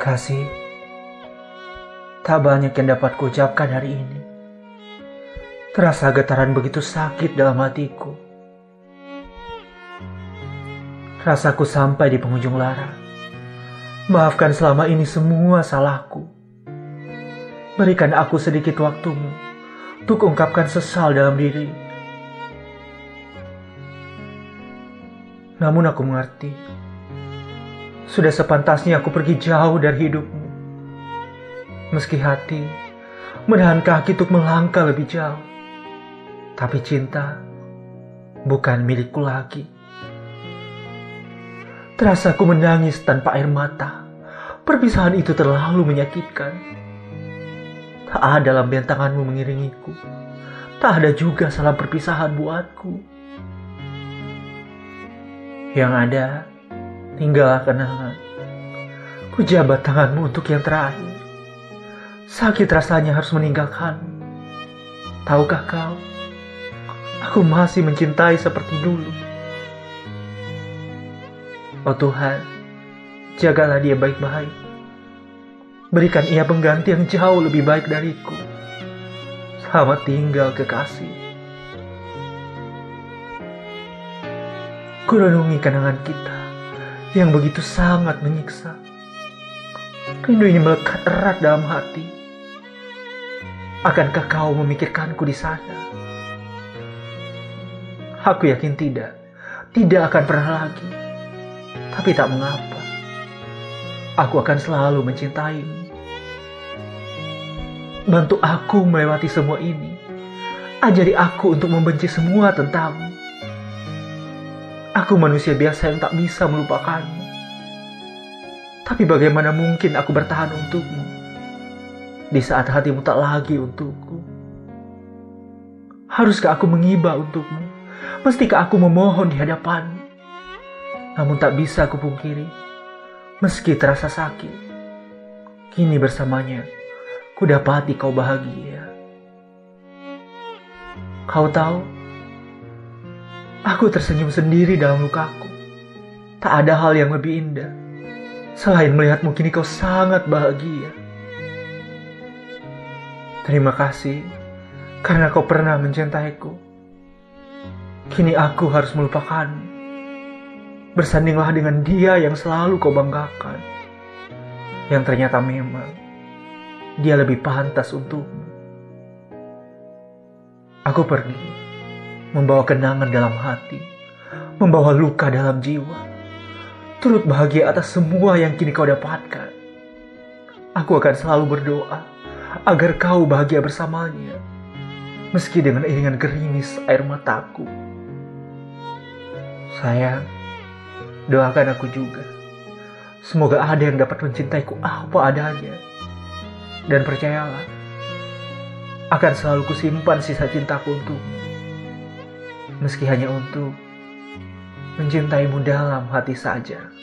Kasih, tak banyak yang dapat kuucapkan hari ini. Terasa getaran begitu sakit dalam hatiku. Rasaku sampai di penghujung lara. Maafkan selama ini semua salahku. Berikan aku sedikit waktumu untuk ungkapkan sesal dalam diri. Namun aku mengerti. Sudah sepantasnya aku pergi jauh dari hidupmu. Meski hati menahan kaki untuk melangkah lebih jauh. Tapi cinta bukan milikku lagi. Terasa aku menangis tanpa air mata. Perpisahan itu terlalu menyakitkan. Tak ada dalam bentanganmu mengiringiku. Tak ada juga salam perpisahan buatku. Yang ada, tinggallah kenangan. Kujabat tanganmu untuk yang terakhir. Sakit rasanya harus meninggalkan. Tahukah kau, aku masih mencintai seperti dulu. Oh Tuhan, jagalah dia baik-baik. Berikan ia pengganti yang jauh lebih baik dariku. Selamat tinggal kekasih. Kurenungi kenangan kita yang begitu sangat menyiksa. Rindu ini melekat erat dalam hati. Akankah kau memikirkanku di sana? Aku yakin tidak. Tidak akan pernah lagi. Tapi tak mengapa. Aku akan selalu mencintaimu. Bantu aku melewati semua ini. Ajari aku untuk membenci semua tentangmu. Aku manusia biasa yang tak bisa melupakanmu. Tapi bagaimana mungkin aku bertahan untukmu di saat hatimu tak lagi untukku? Haruskah aku mengiba untukmu? Mestikah aku memohon di hadapanmu? Namun tak bisa aku pungkiri, meski terasa sakit, kini bersamanya ku dapati kau bahagia. Kau tahu, aku tersenyum sendiri dalam lukaku. Tak ada hal yang lebih indah selain melihatmu kini kau sangat bahagia. Terima kasih karena kau pernah mencintaiku. Kini aku harus melupakanmu. Bersandinglah dengan dia yang selalu kau banggakan. Yang ternyata memang dia lebih pantas untukmu. Aku pergi, membawa kenangan dalam hati, membawa luka dalam jiwa. Turut bahagia atas semua yang kini kau dapatkan. Aku akan selalu berdoa agar kau bahagia bersamanya, meski dengan iringan gerimis air mataku. Sayang, Doakan aku juga. Semoga ada yang dapat mencintaiku apa adanya. Dan percayalah, akan selalu kusimpan sisa cintaku untukmu. Meski hanya untuk mencintaimu dalam hati saja.